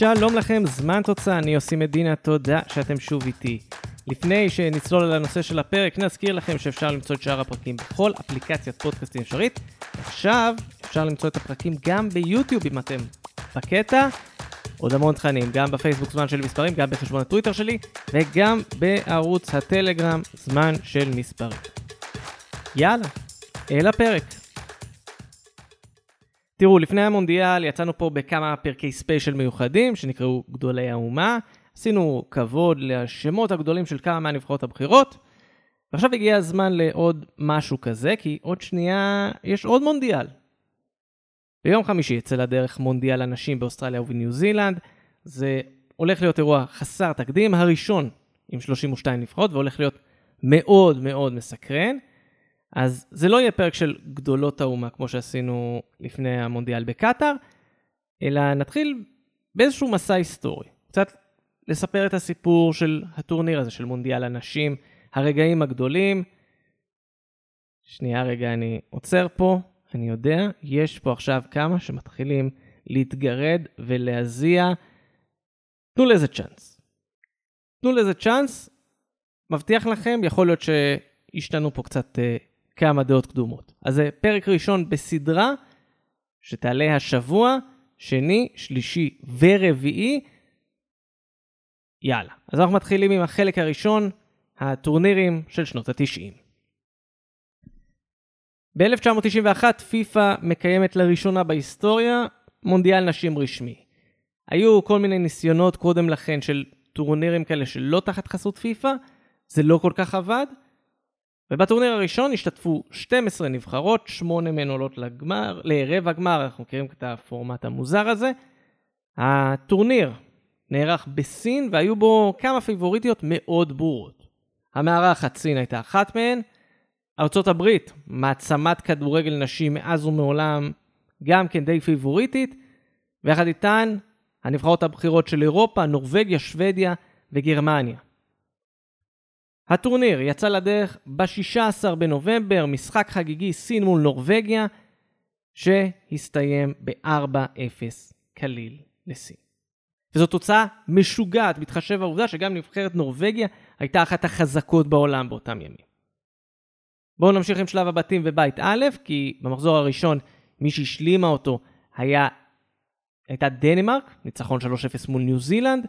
שלום לכם, זמן תוצאה, אני יוסי מדינה, תודה שאתם שוב איתי. לפני שנצלול על הנושא של הפרק, נזכיר לכם שאפשר למצוא את שאר הפרקים בכל אפליקציית פודקאסטים אפשרית. עכשיו אפשר למצוא את הפרקים גם ביוטיוב אם אתם בקטע. עוד המון תכנים, גם בפייסבוק זמן של מספרים, גם בחשבון הטוויטר שלי, וגם בערוץ הטלגרם זמן של מספרים. יאללה, אל הפרק. תראו, לפני המונדיאל יצאנו פה בכמה פרקי ספיישל מיוחדים שנקראו גדולי האומה. עשינו כבוד לשמות הגדולים של כמה מהנבחרות הבכירות. ועכשיו הגיע הזמן לעוד משהו כזה, כי עוד שנייה יש עוד מונדיאל. ביום חמישי יצא לדרך מונדיאל הנשים באוסטרליה ובניו זילנד. זה הולך להיות אירוע חסר תקדים, הראשון עם 32 נבחרות, והולך להיות מאוד מאוד מסקרן. אז זה לא יהיה פרק של גדולות האומה כמו שעשינו לפני המונדיאל בקטאר, אלא נתחיל באיזשהו מסע היסטורי. קצת לספר את הסיפור של הטורניר הזה של מונדיאל הנשים, הרגעים הגדולים. שנייה רגע, אני עוצר פה. אני יודע, יש פה עכשיו כמה שמתחילים להתגרד ולהזיע. תנו לזה צ'אנס. תנו לזה צ'אנס, מבטיח לכם, יכול להיות שישתנו פה קצת uh, כמה דעות קדומות. אז זה פרק ראשון בסדרה שתעלה השבוע, שני, שלישי ורביעי. יאללה, אז אנחנו מתחילים עם החלק הראשון, הטורנירים של שנות ה-90. ב-1991 פיפ"א מקיימת לראשונה בהיסטוריה מונדיאל נשים רשמי. היו כל מיני ניסיונות קודם לכן של טורנירים כאלה שלא תחת חסות פיפ"א, זה לא כל כך עבד, ובטורניר הראשון השתתפו 12 נבחרות, 8 מהן עולות לגמר, לרבע גמר, אנחנו מכירים את הפורמט המוזר הזה. הטורניר נערך בסין והיו בו כמה פיבוריטיות מאוד ברורות. המארחת סין הייתה אחת מהן, ארצות הברית, מעצמת כדורגל נשים מאז ומעולם, גם כן די פיבוריטית, ויחד איתן הנבחרות הבכירות של אירופה, נורבגיה, שוודיה וגרמניה. הטורניר יצא לדרך ב-16 בנובמבר, משחק חגיגי סין מול נורבגיה, שהסתיים ב-4-0 כליל לסין. וזו תוצאה משוגעת, בהתחשב בעובדה שגם נבחרת נורבגיה הייתה אחת החזקות בעולם באותם ימים. בואו נמשיך עם שלב הבתים ובית א', כי במחזור הראשון מי שהשלימה אותו היה, הייתה דנמרק, ניצחון 3-0 מול ניו זילנד,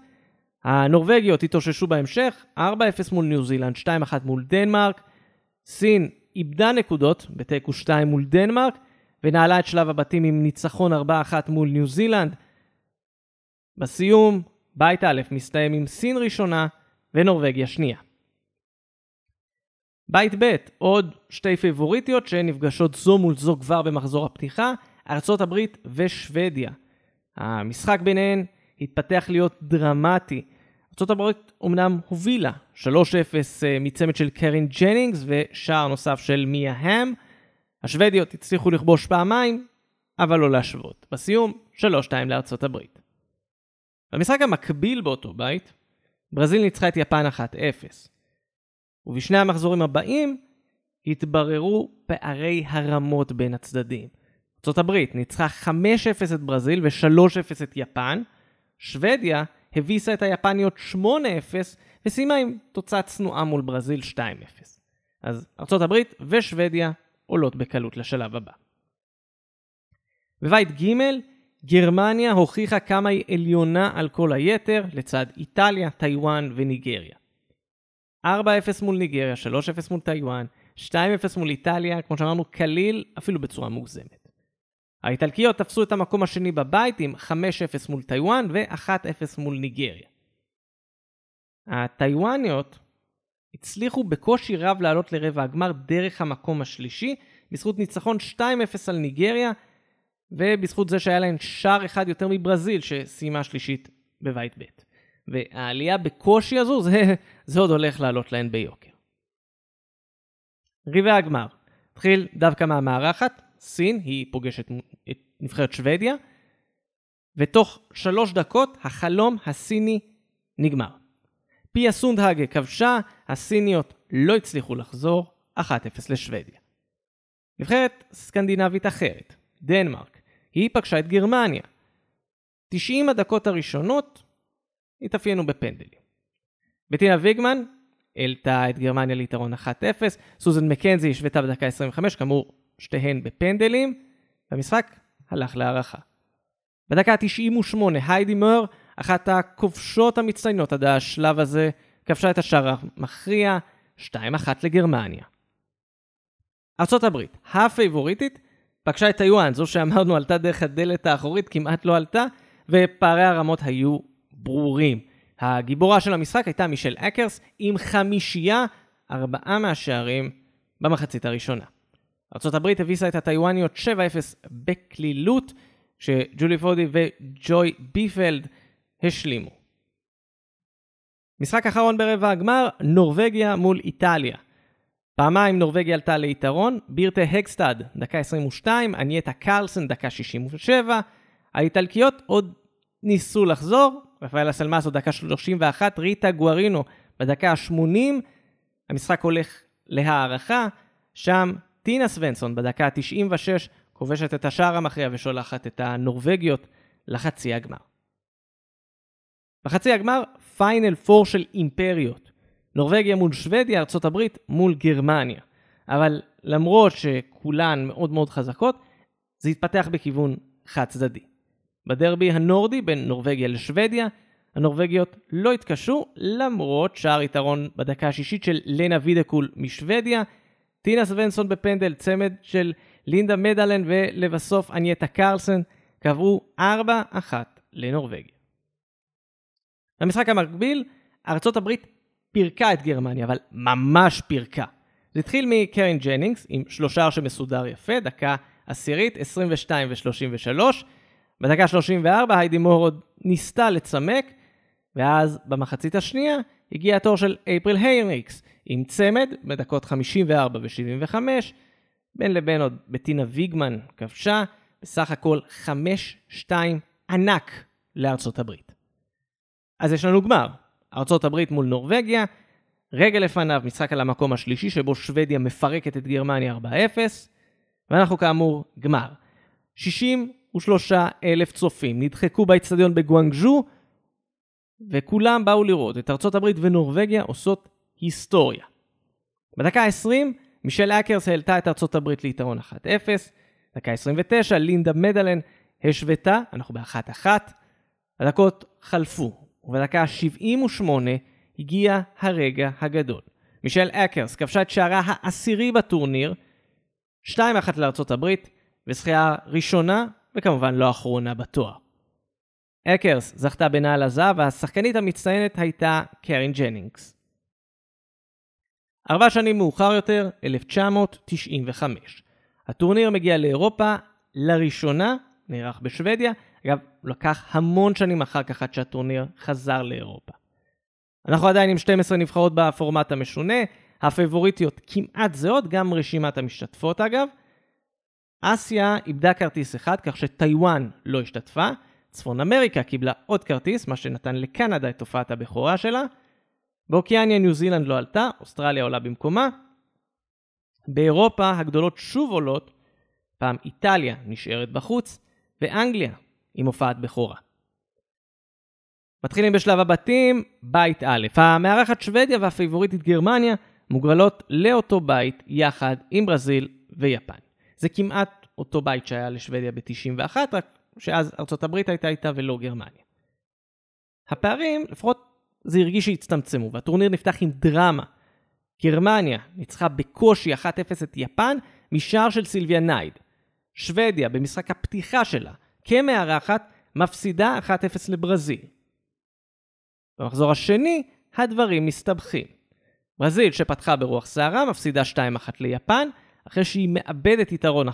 הנורבגיות התאוששו בהמשך, 4-0 מול ניו זילנד, 2-1 מול דנמרק. סין איבדה נקודות בתיקו 2 מול דנמרק, ונעלה את שלב הבתים עם ניצחון 4-1 מול ניו זילנד. בסיום, בית א' מסתיים עם סין ראשונה ונורבגיה שנייה. בית ב', עוד שתי פייבוריטיות שנפגשות זו מול זו כבר במחזור הפתיחה, ארצות הברית ושוודיה. המשחק ביניהן התפתח להיות דרמטי. ארה"ב אומנם הובילה 3-0 אה, מצמד של קרין ג'נינגס ושער נוסף של מיה האם. השוודיות הצליחו לכבוש פעמיים, אבל לא להשוות. בסיום, 3-2 לארצות הברית. במשחק המקביל באותו בית, ברזיל ניצחה את יפן 1-0. ובשני המחזורים הבאים התבררו פערי הרמות בין הצדדים. ארה"ב ניצחה 5-0 את ברזיל ו-3-0 את יפן, שוודיה הביסה את היפניות 8-0 וסיימה עם תוצאה צנועה מול ברזיל 2-0. אז ארה"ב ושוודיה עולות בקלות לשלב הבא. בבית ג' גרמניה הוכיחה כמה היא עליונה על כל היתר לצד איטליה, טיוואן וניגריה. 4-0 מול ניגריה, 3-0 מול טיוואן, 2-0 מול איטליה, כמו שאמרנו, קליל אפילו בצורה מוגזמת. האיטלקיות תפסו את המקום השני בבית עם 5-0 מול טיוואן ו-1-0 מול ניגריה. הטיוואניות הצליחו בקושי רב לעלות לרבע הגמר דרך המקום השלישי, בזכות ניצחון 2-0 על ניגריה, ובזכות זה שהיה להן שער אחד יותר מברזיל שסיימה שלישית בבית ב'. והעלייה בקושי הזו, זה, זה עוד הולך לעלות להן ביוקר. רבעי הגמר. התחיל דווקא מהמארחת, סין, היא פוגשת את נבחרת שוודיה, ותוך שלוש דקות החלום הסיני נגמר. פיה סונדהגה כבשה, הסיניות לא הצליחו לחזור, 1-0 לשוודיה. נבחרת סקנדינבית אחרת, דנמרק, היא פגשה את גרמניה. 90 הדקות הראשונות התאפיינו בפנדלים. בטינה ויגמן העלתה את גרמניה ליתרון 1-0, סוזן מקנזי השוותה בדקה 25, כאמור שתיהן בפנדלים, והמשחק הלך להערכה. בדקה ה-98 היידי מור, אחת הכובשות המצטיינות עד השלב הזה, כבשה את השער המכריע 2-1 לגרמניה. הברית, הפייבוריטית, פגשה את טיואן, זו שאמרנו עלתה דרך הדלת האחורית, כמעט לא עלתה, ופערי הרמות היו ברורים. הגיבורה של המשחק הייתה מישל אקרס עם חמישייה, ארבעה מהשערים במחצית הראשונה. ארה"ב הביסה את הטיוואניות 7-0 בקלילות, כשג'ולי פודי וג'וי ביפלד השלימו. משחק אחרון ברבע הגמר, נורבגיה מול איטליה. פעמיים נורבגיה עלתה ליתרון, בירטה הקסטד, דקה 22, אנייטה קרלסן, דקה 67. האיטלקיות עוד ניסו לחזור, רפאל אסלמאסו, דקה 31, ריטה גוארינו בדקה ה-80. המשחק הולך להערכה, שם טינה סוונסון בדקה ה-96 כובשת את השער המכריע ושולחת את הנורבגיות לחצי הגמר. בחצי הגמר, פיינל פור של אימפריות. נורבגיה מול שוודיה, ארה"ב מול גרמניה. אבל למרות שכולן מאוד מאוד חזקות, זה התפתח בכיוון חד צדדי. בדרבי הנורדי בין נורבגיה לשוודיה, הנורבגיות לא התקשו למרות שער יתרון בדקה השישית של לנה וידקול משוודיה, טינה סוונסון בפנדל, צמד של לינדה מדלן ולבסוף אנייטה קרלסן קבעו 4-1 לנורבגיה. במשחק המקביל, ארצות הברית פירקה את גרמניה, אבל ממש פירקה. זה התחיל מקרין ג'נינגס עם שלושער מסודר יפה, דקה עשירית, 22 ו-33. בדקה 34 היידי מור עוד ניסתה לצמק, ואז במחצית השנייה הגיע התור של אפריל היינריקס עם צמד בדקות 54 ו-75. בין לבין עוד בטינה ויגמן כבשה, בסך הכל 5-2 ענק לארצות הברית. אז יש לנו גמר, ארצות הברית מול נורבגיה, רגע לפניו משחק על המקום השלישי שבו שוודיה מפרקת את גרמניה 4-0, ואנחנו כאמור גמר. 63 אלף צופים נדחקו באצטדיון בגואנגז'ו, וכולם באו לראות את ארצות הברית ונורבגיה עושות היסטוריה. בדקה ה-20, מישל אקרס העלתה את ארצות הברית ליתרון 1-0, דקה 29, לינדה מדלן השוותה, אנחנו ב-1-1, הדקות חלפו, ובדקה ה-78 הגיע הרגע הגדול. מישל אקרס כבשה את שערה העשירי בטורניר, 2-1 לארצות הברית, וזכייה ראשונה, וכמובן לא אחרונה בתואר. אקרס זכתה בנעל הזהב, והשחקנית המצטיינת הייתה קרין ג'נינגס. ארבע שנים מאוחר יותר, 1995. הטורניר מגיע לאירופה לראשונה, נערך בשוודיה, אגב, לקח המון שנים אחר כך עד שהטורניר חזר לאירופה. אנחנו עדיין עם 12 נבחרות בפורמט המשונה, הפבוריטיות כמעט זהות, גם רשימת המשתתפות אגב. אסיה איבדה כרטיס אחד, כך שטיוואן לא השתתפה. צפון אמריקה קיבלה עוד כרטיס, מה שנתן לקנדה את תופעת הבכורה שלה. באוקיאניה ניו זילנד לא עלתה, אוסטרליה עולה במקומה. באירופה הגדולות שוב עולות, פעם איטליה נשארת בחוץ, ואנגליה עם הופעת בכורה. מתחילים בשלב הבתים, בית א'. המארחת שוודיה והפייבוריטית גרמניה מוגרלות לאותו בית יחד עם ברזיל ויפן. זה כמעט אותו בית שהיה לשוודיה ב-91, רק שאז הברית הייתה איתה ולא גרמניה. הפערים, לפחות זה הרגיש שהצטמצמו, והטורניר נפתח עם דרמה. גרמניה ניצחה בקושי 1-0 את יפן משער של סילביה נייד. שוודיה, במשחק הפתיחה שלה, כמארחת, מפסידה 1-0 לברזיל. במחזור השני, הדברים מסתבכים. ברזיל, שפתחה ברוח סערה, מפסידה 2-1 ליפן, אחרי שהיא מאבדת יתרון 1-0.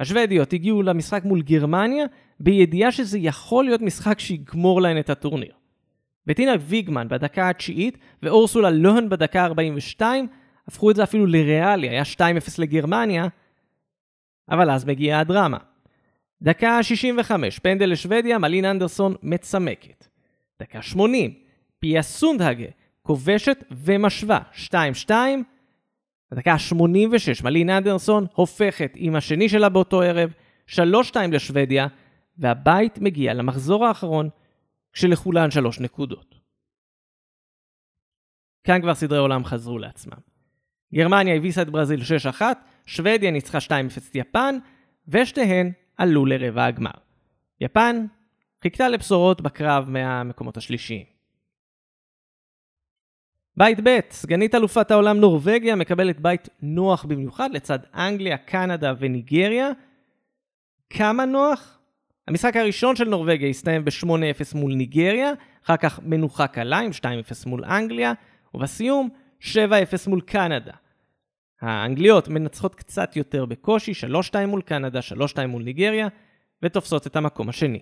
השוודיות הגיעו למשחק מול גרמניה, בידיעה שזה יכול להיות משחק שיגמור להן את הטורניר. בטינה ויגמן בדקה התשיעית ואורסולה לוהן בדקה ה-42 הפכו את זה אפילו לריאלי, היה 2-0 לגרמניה, אבל אז מגיעה הדרמה. דקה 65, פנדל לשוודיה, מלין אנדרסון מצמקת. דקה 80, פיה סונדהגה כובשת ומשווה 2-2. בדקה ה-86, מלין אנדרסון הופכת עם השני שלה באותו ערב, 3-2 לשוודיה, והבית מגיע למחזור האחרון, כשלכולן שלוש נקודות. כאן כבר סדרי עולם חזרו לעצמם. גרמניה הביסה את ברזיל 6-1, שוודיה ניצחה 2-0 את יפן, ושתיהן עלו לרבע הגמר. יפן חיכתה לבשורות בקרב מהמקומות השלישיים. בית ב', סגנית אלופת העולם נורבגיה מקבלת בית נוח במיוחד לצד אנגליה, קנדה וניגריה. כמה נוח? המשחק הראשון של נורבגיה הסתיים ב-8-0 מול ניגריה, אחר כך מנוחה קלה עם 2-0 מול אנגליה, ובסיום 7-0 מול קנדה. האנגליות מנצחות קצת יותר בקושי, 3-2 מול קנדה, 3-2 מול ניגריה, ותופסות את המקום השני.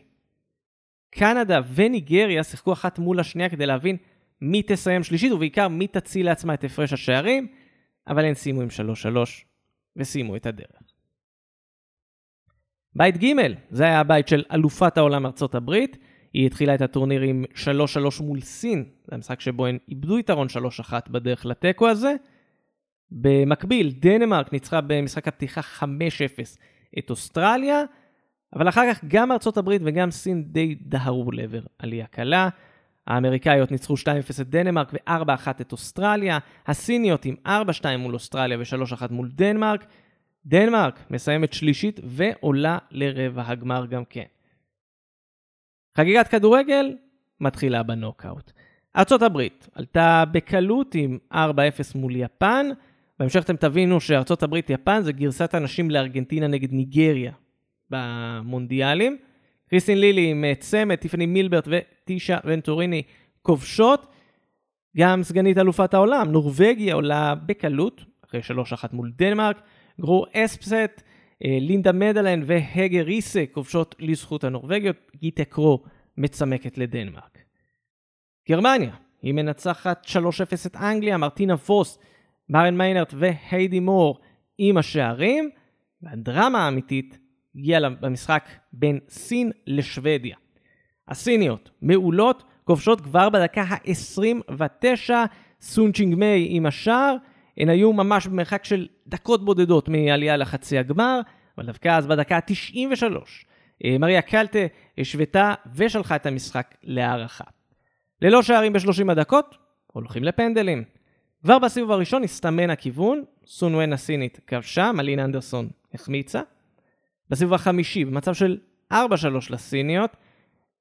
קנדה וניגריה שיחקו אחת מול השנייה כדי להבין מי תסיים שלישית, ובעיקר מי תציל לעצמה את הפרש השערים, אבל הן סיימו עם 3-3 וסיימו את הדרך. בית ג' זה היה הבית של אלופת העולם ארצות הברית. היא התחילה את הטורניר עם 3-3 מול סין, זה המשחק שבו הן איבדו יתרון 3-1 בדרך לתיקו הזה. במקביל, דנמרק ניצחה במשחק הפתיחה 5-0 את אוסטרליה, אבל אחר כך גם ארצות הברית וגם סין די דהרו לעבר עלייה קלה. האמריקאיות ניצחו 2-0 את דנמרק ו-4-1 את אוסטרליה, הסיניות עם 4-2 מול אוסטרליה ו-3-1 מול דנמרק. דנמרק מסיימת שלישית ועולה לרבע הגמר גם כן. חגיגת כדורגל מתחילה בנוקאוט. ארצות הברית עלתה בקלות עם 4-0 מול יפן. בהמשך אתם תבינו שארצות הברית-יפן זה גרסת הנשים לארגנטינה נגד ניגריה במונדיאלים. קריסטין לילי עם צמד, טיפני מילברט וטישה ונטוריני כובשות. גם סגנית אלופת העולם, נורבגיה עולה בקלות, אחרי 3-1 מול דנמרק. גרו אספסט, אה, לינדה מדלן והגר ריסה כובשות לזכות הנורבגיות, גיטה קרו מצמקת לדנמרק. גרמניה, היא מנצחת 3-0 את אנגליה, מרטינה פוס, מרן מיינרט והיידי מור עם השערים, והדרמה האמיתית הגיעה במשחק בין סין לשוודיה. הסיניות מעולות, כובשות כבר בדקה ה-29, סונצ'ינג מיי עם השער, הן היו ממש במרחק של דקות בודדות מעלייה לחצי הגמר, אבל דווקא אז בדקה ה-93, אה, מריה קלטה השוותה ושלחה את המשחק להערכה. ללא שערים ב-30 הדקות, הולכים לפנדלים. כבר בסיבוב הראשון הסתמן הכיוון, סון ון הסינית כבשה, מלין אנדרסון החמיצה. בסיבוב החמישי, במצב של 4-3 לסיניות,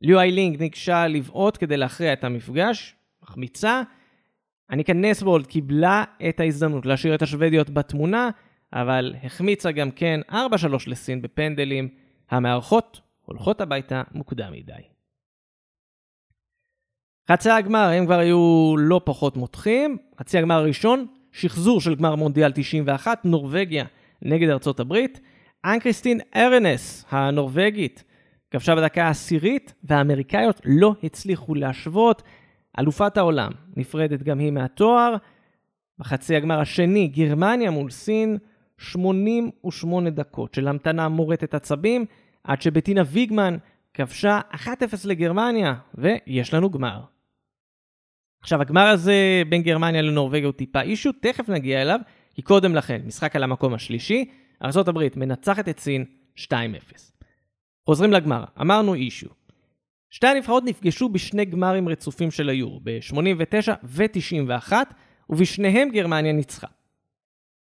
ליו איילינג ניגשה לבעוט כדי להכריע את המפגש, מחמיצה. אניקה נסבולד קיבלה את ההזדמנות להשאיר את השוודיות בתמונה, אבל החמיצה גם כן 4-3 לסין בפנדלים. המארחות הולכות הביתה מוקדם מדי. חצי הגמר הם כבר היו לא פחות מותחים. חצי הגמר הראשון, שחזור של גמר מונדיאל 91, נורבגיה נגד ארצות הברית. אנ קריסטין ארנס, הנורבגית, כבשה בדקה העשירית, והאמריקאיות לא הצליחו להשוות. אלופת העולם נפרדת גם היא מהתואר. בחצי הגמר השני, גרמניה מול סין, 88 דקות של המתנה מורטת עצבים, עד שבטינה ויגמן כבשה 1-0 לגרמניה, ויש לנו גמר. עכשיו, הגמר הזה בין גרמניה לנורבגיה הוא טיפה אישו, תכף נגיע אליו, כי קודם לכן, משחק על המקום השלישי, ארה"ב מנצחת את סין 2-0. חוזרים לגמר, אמרנו אישו. שתי הנבחרות נפגשו בשני גמרים רצופים של היורו, ב-89 ו-91, ובשניהם גרמניה ניצחה.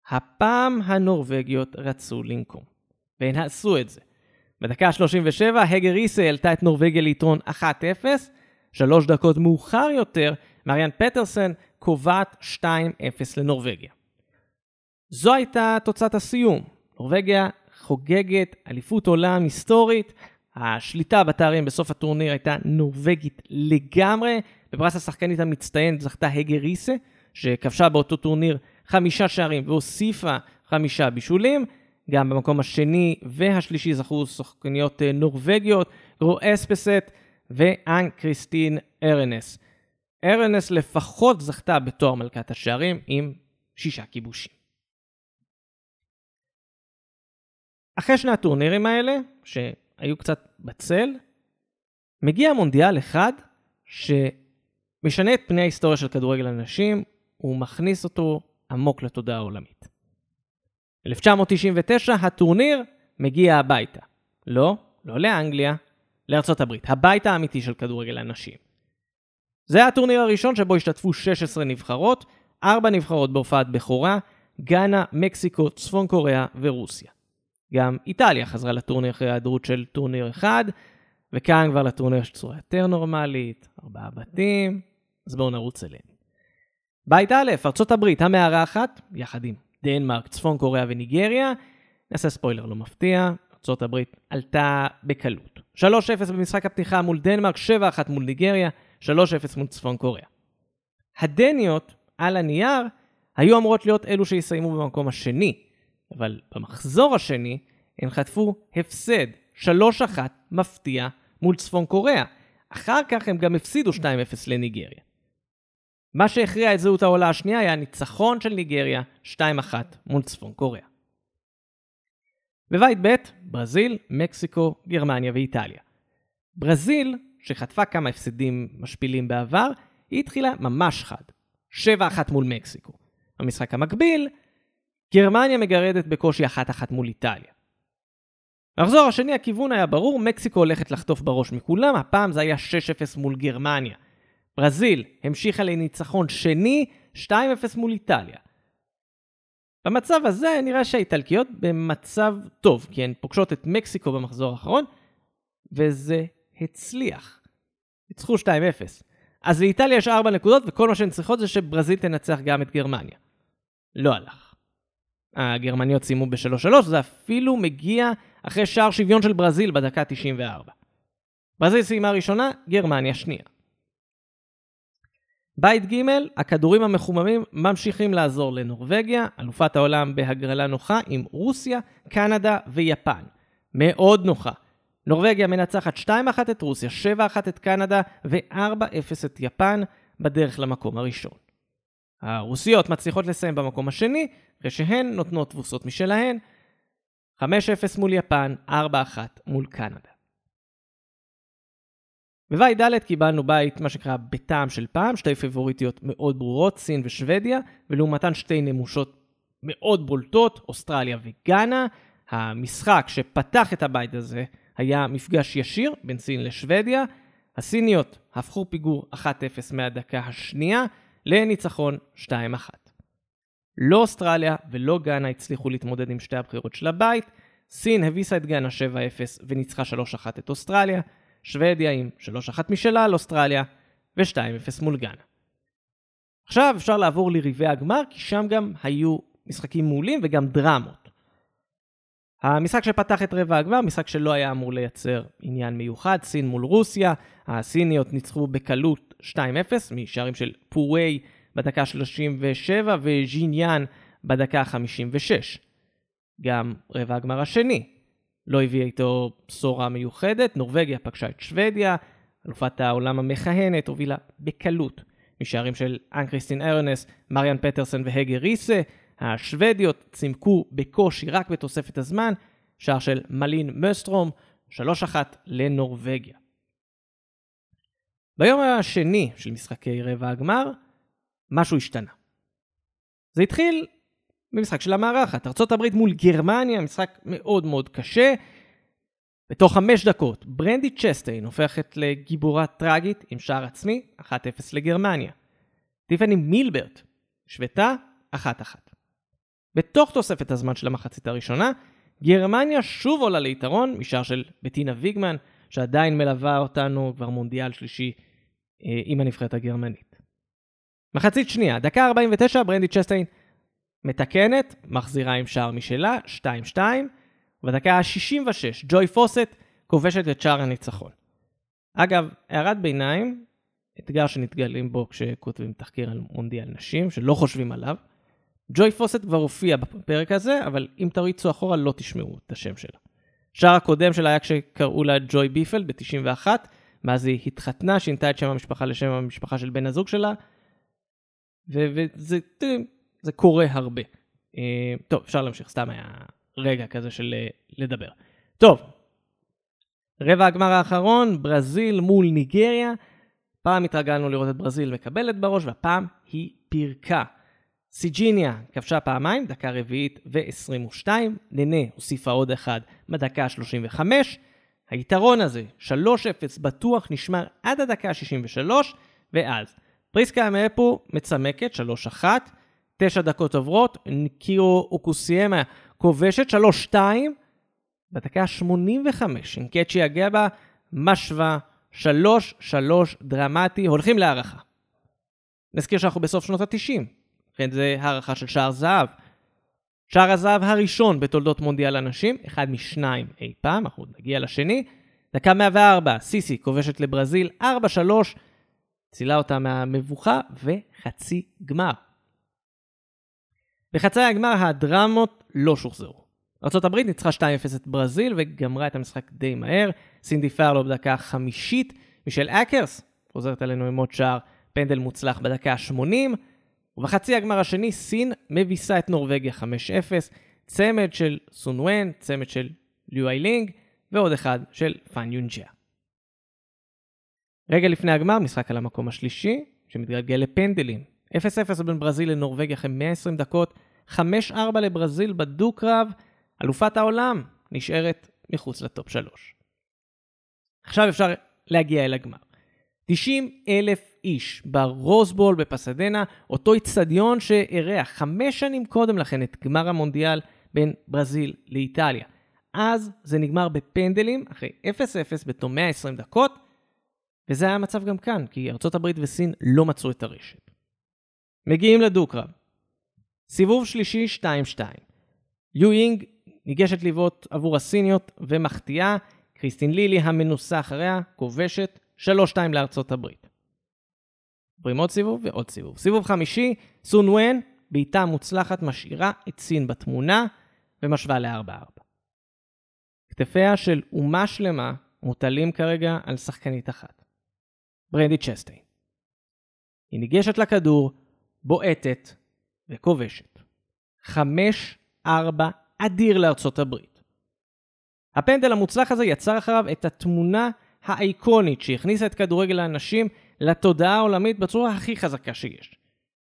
הפעם הנורבגיות רצו לנקום, והן עשו את זה. בדקה ה-37 הגר ריסה העלתה את נורבגיה ליתרון 1-0, שלוש דקות מאוחר יותר, מריאן פטרסן קובעת 2-0 לנורבגיה. זו הייתה תוצאת הסיום. נורבגיה חוגגת אליפות עולם היסטורית. השליטה בתארים בסוף הטורניר הייתה נורבגית לגמרי. בפרס השחקנית המצטיינת זכתה הגר ריסה, שכבשה באותו טורניר חמישה שערים והוסיפה חמישה בישולים. גם במקום השני והשלישי זכו שחקניות אה, נורבגיות, רו אספסט ואן קריסטין ארנס. ארנס לפחות זכתה בתואר מלכת השערים עם שישה כיבושים. אחרי שני הטורנירים האלה, שהיו קצת בצל, מגיע מונדיאל אחד שמשנה את פני ההיסטוריה של כדורגל הנשים, הוא מכניס אותו עמוק לתודעה העולמית. 1999 הטורניר מגיע הביתה. לא, לא לאנגליה, לארצות הברית, הבית האמיתי של כדורגל הנשים. זה היה הטורניר הראשון שבו השתתפו 16 נבחרות, 4 נבחרות בהופעת בכורה, גאנה, מקסיקו, צפון קוריאה ורוסיה. גם איטליה חזרה לטורניר אחרי ההיעדרות של טורניר אחד, וכאן כבר לטורניר יש צורה יותר נורמלית, ארבעה בתים, אז בואו נרוץ אליהם. בית א', ארצות הברית המארחת, יחד עם דנמרק, צפון קוריאה וניגריה, נעשה ספוילר לא מפתיע, ארצות הברית עלתה בקלות. 3-0 במשחק הפתיחה מול דנמרק, 7-1 מול ניגריה, 3-0 מול צפון קוריאה. הדניות, על הנייר, היו אמורות להיות אלו שיסיימו במקום השני, אבל במחזור השני הם חטפו הפסד 3-1 מפתיע מול צפון קוריאה. אחר כך הם גם הפסידו 2-0 לניגריה. מה שהכריע את זהות העולה השנייה היה ניצחון של ניגריה 2-1 מול צפון קוריאה. בבית ב', ברזיל, מקסיקו, גרמניה ואיטליה. ברזיל, שחטפה כמה הפסדים משפילים בעבר, היא התחילה ממש חד. 7-1 מול מקסיקו. במשחק המקביל, גרמניה מגרדת בקושי 1-1 מול איטליה. במחזור השני הכיוון היה ברור, מקסיקו הולכת לחטוף בראש מכולם, הפעם זה היה 6-0 מול גרמניה. ברזיל המשיכה לניצחון שני, 2-0 מול איטליה. במצב הזה נראה שהאיטלקיות במצב טוב, כי הן פוגשות את מקסיקו במחזור האחרון, וזה הצליח. ניצחו 2-0. אז לאיטליה יש 4 נקודות, וכל מה שהן צריכות זה שברזיל תנצח גם את גרמניה. לא הלך. הגרמניות סיימו ב-3-3, זה אפילו מגיע אחרי שער שוויון של ברזיל בדקה 94. ברזיל סיימה ראשונה, גרמניה שנייה. בית ג', הכדורים המחוממים ממשיכים לעזור לנורבגיה, אלופת העולם בהגרלה נוחה עם רוסיה, קנדה ויפן. מאוד נוחה. נורבגיה מנצחת 2-1 את רוסיה, 7-1 את קנדה ו-4-0 את יפן בדרך למקום הראשון. הרוסיות מצליחות לסיים במקום השני, אחרי שהן נותנות תבוסות משלהן, 5-0 מול יפן, 4-1 מול קנדה. בבית ד' קיבלנו בית, מה שנקרא, בטעם של פעם, שתי פיבוריטיות מאוד ברורות, סין ושוודיה, ולעומתן שתי נמושות מאוד בולטות, אוסטרליה וגאנה. המשחק שפתח את הבית הזה היה מפגש ישיר בין סין לשוודיה. הסיניות הפכו פיגור 1-0 מהדקה השנייה לניצחון 2-1. לא אוסטרליה ולא גאנה הצליחו להתמודד עם שתי הבחירות של הבית. סין הביסה את גאנה 7-0 וניצחה 3-1 את אוסטרליה. שוודיה עם 3-1 משלה על אוסטרליה ו-2-0 מול גאנה. עכשיו אפשר לעבור לריבי הגמר, כי שם גם היו משחקים מעולים וגם דרמות. המשחק שפתח את רבע הגמר, משחק שלא היה אמור לייצר עניין מיוחד, סין מול רוסיה, הסיניות ניצחו בקלות 2-0 משערים של פווי בדקה 37 וז'יניאן בדקה 56. גם רבע הגמר השני, לא הביא איתו בשורה מיוחדת, נורבגיה פגשה את שוודיה, אלופת העולם המכהנת הובילה בקלות משערים של אנ קריסטין ארנס, מריאן פטרסן והגה ריסה, השוודיות צימקו בקושי רק בתוספת הזמן, שער של מלין מסטרום, 3-1 לנורבגיה. ביום השני של משחקי רבע הגמר, משהו השתנה. זה התחיל במשחק של המארחת. ארה"ב מול גרמניה, משחק מאוד מאוד קשה. בתוך חמש דקות, ברנדי צ'סטיין הופכת לגיבורה טראגית עם שער עצמי, 1-0 לגרמניה. טיפני מילברט השוותה 1-1. בתוך תוספת הזמן של המחצית הראשונה, גרמניה שוב עולה ליתרון משער של בטינה ויגמן, שעדיין מלווה אותנו כבר מונדיאל שלישי עם הנבחרת הגרמנית. מחצית שנייה, דקה 49, ברנדי צ'סטיין מתקנת, מחזירה עם שער משלה, 2-2, בדקה ה-66, ג'וי פוסט כובשת את שער הניצחון. אגב, הערת ביניים, אתגר שנתגלים בו כשכותבים תחקיר על מונדיאל נשים, שלא חושבים עליו. ג'וי פוסט כבר הופיע בפרק הזה, אבל אם תריצו אחורה לא תשמעו את השם שלה. שער הקודם שלה היה כשקראו לה ג'וי ביפל ב-91, מאז היא התחתנה, שינתה את שם המשפחה לשם המשפחה של בן הזוג שלה, וזה, זה קורה הרבה. אה, טוב, אפשר להמשיך, סתם היה רגע כזה של אה, לדבר. טוב, רבע הגמר האחרון, ברזיל מול ניגריה. פעם התרגלנו לראות את ברזיל מקבלת בראש, והפעם היא פירקה. סיג'יניה כבשה פעמיים, דקה רביעית ו-22, ננה הוסיפה עוד אחד בדקה ה-35, היתרון הזה, 3-0 בטוח נשמר עד הדקה ה-63, ואז פריסקה מאפו מצמקת 3-1, 9 דקות עוברות, קירו אוקוסיימה כובשת 3-2, בדקה ה-85, אינקצ'י הגבה משווה 3-3 דרמטי, הולכים להערכה. נזכיר שאנחנו בסוף שנות ה-90, לכן זה הערכה של שער זהב. שער הזהב הראשון בתולדות מונדיאל הנשים, אחד משניים אי פעם, אנחנו נגיע לשני. דקה 104, סיסי כובשת לברזיל 4-3, צילה אותה מהמבוכה וחצי גמר. בחצי הגמר הדרמות לא שוחזרו. ארה"ב ניצחה 2-0 את ברזיל וגמרה את המשחק די מהר. סינדי פארלו בדקה החמישית, מישל אקרס חוזרת עלינו עם עוד שער פנדל מוצלח בדקה ה-80. ובחצי הגמר השני סין מביסה את נורבגיה 5-0, צמד של סון ון, צמד של ליו איי לינג ועוד אחד של פאן יונג'יה. רגע לפני הגמר, משחק על המקום השלישי, שמתגלגל לפנדלים. 0-0 בין ברזיל לנורבגיה אחרי 120 דקות, 5-4 לברזיל בדו-קרב, אלופת העולם נשארת מחוץ לטופ 3. עכשיו אפשר להגיע אל הגמר. 90 אלף איש ברוזבול בפסדנה, אותו איצטדיון שאירח חמש שנים קודם לכן את גמר המונדיאל בין ברזיל לאיטליה. אז זה נגמר בפנדלים אחרי 0-0 בתום 120 דקות, וזה היה המצב גם כאן, כי ארה"ב וסין לא מצאו את הרשת. מגיעים לדו-קרב. סיבוב שלישי 2-2. ליו יינג ניגשת לבעוט עבור הסיניות ומחטיאה, קריסטין לילי המנוסה אחריה, כובשת 3-2 לארצות הברית. עוברים עוד סיבוב ועוד סיבוב. סיבוב חמישי, סון ון, בעיטה מוצלחת משאירה את סין בתמונה ומשווה ל-4-4. כתפיה של אומה שלמה מוטלים כרגע על שחקנית אחת. ברנדי צ'סטיין. היא ניגשת לכדור, בועטת וכובשת. 5-4 אדיר לארצות הברית. הפנדל המוצלח הזה יצר אחריו את התמונה האיקונית שהכניסה את כדורגל האנשים לתודעה העולמית בצורה הכי חזקה שיש.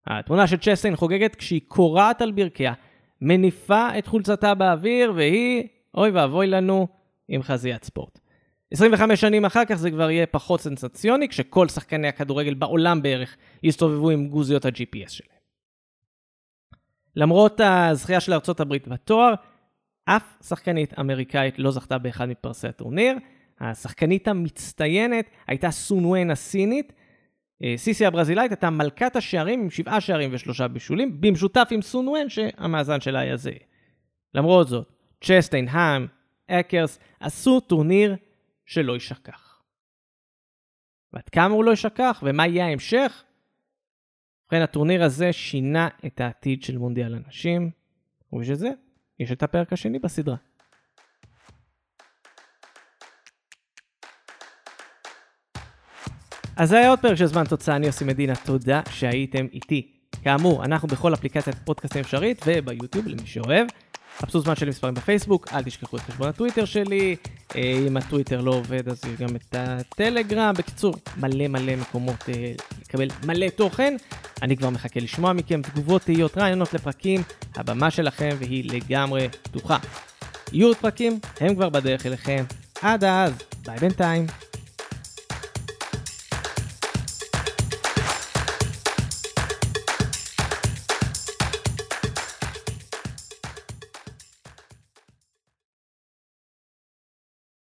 התמונה של צ'סטיין חוגגת כשהיא קורעת על ברכיה, מניפה את חולצתה באוויר, והיא, אוי ואבוי לנו, עם חזיית ספורט. 25 שנים אחר כך זה כבר יהיה פחות סנסציוני, כשכל שחקני הכדורגל בעולם בערך יסתובבו עם גוזיות ה-GPS שלהם. למרות הזכייה של ארה"ב בתואר, אף שחקנית אמריקאית לא זכתה באחד מפרסי הטורניר. השחקנית המצטיינת הייתה סונואן הסינית. אה, סיסי הברזילאית הייתה מלכת השערים עם שבעה שערים ושלושה בישולים, במשותף עם סונואן שהמאזן שלה היה זהה. למרות זאת, צ'סטיין, האם, אקרס עשו טורניר שלא יישכח. ועד כמה הוא לא יישכח ומה יהיה ההמשך? ובכן, הטורניר הזה שינה את העתיד של מונדיאל הנשים, ובשביל זה יש את הפרק השני בסדרה. אז זה היה עוד פרק של זמן תוצאה, אני יוסי מדינה, תודה שהייתם איתי. כאמור, אנחנו בכל אפליקציית פודקאסטים אפשרית וביוטיוב למי שאוהב. חפשו זמן של מספרים בפייסבוק, אל תשכחו את חשבון הטוויטר שלי, אה, אם הטוויטר לא עובד אז יש גם את הטלגרם, בקיצור, מלא מלא מקומות אה, לקבל מלא תוכן. אני כבר מחכה לשמוע מכם תגובות, תהיות, רעיונות לפרקים, הבמה שלכם והיא לגמרי פתוחה. יהיו עוד פרקים, הם כבר בדרך אליכם. עד אז, ביי בינתיים.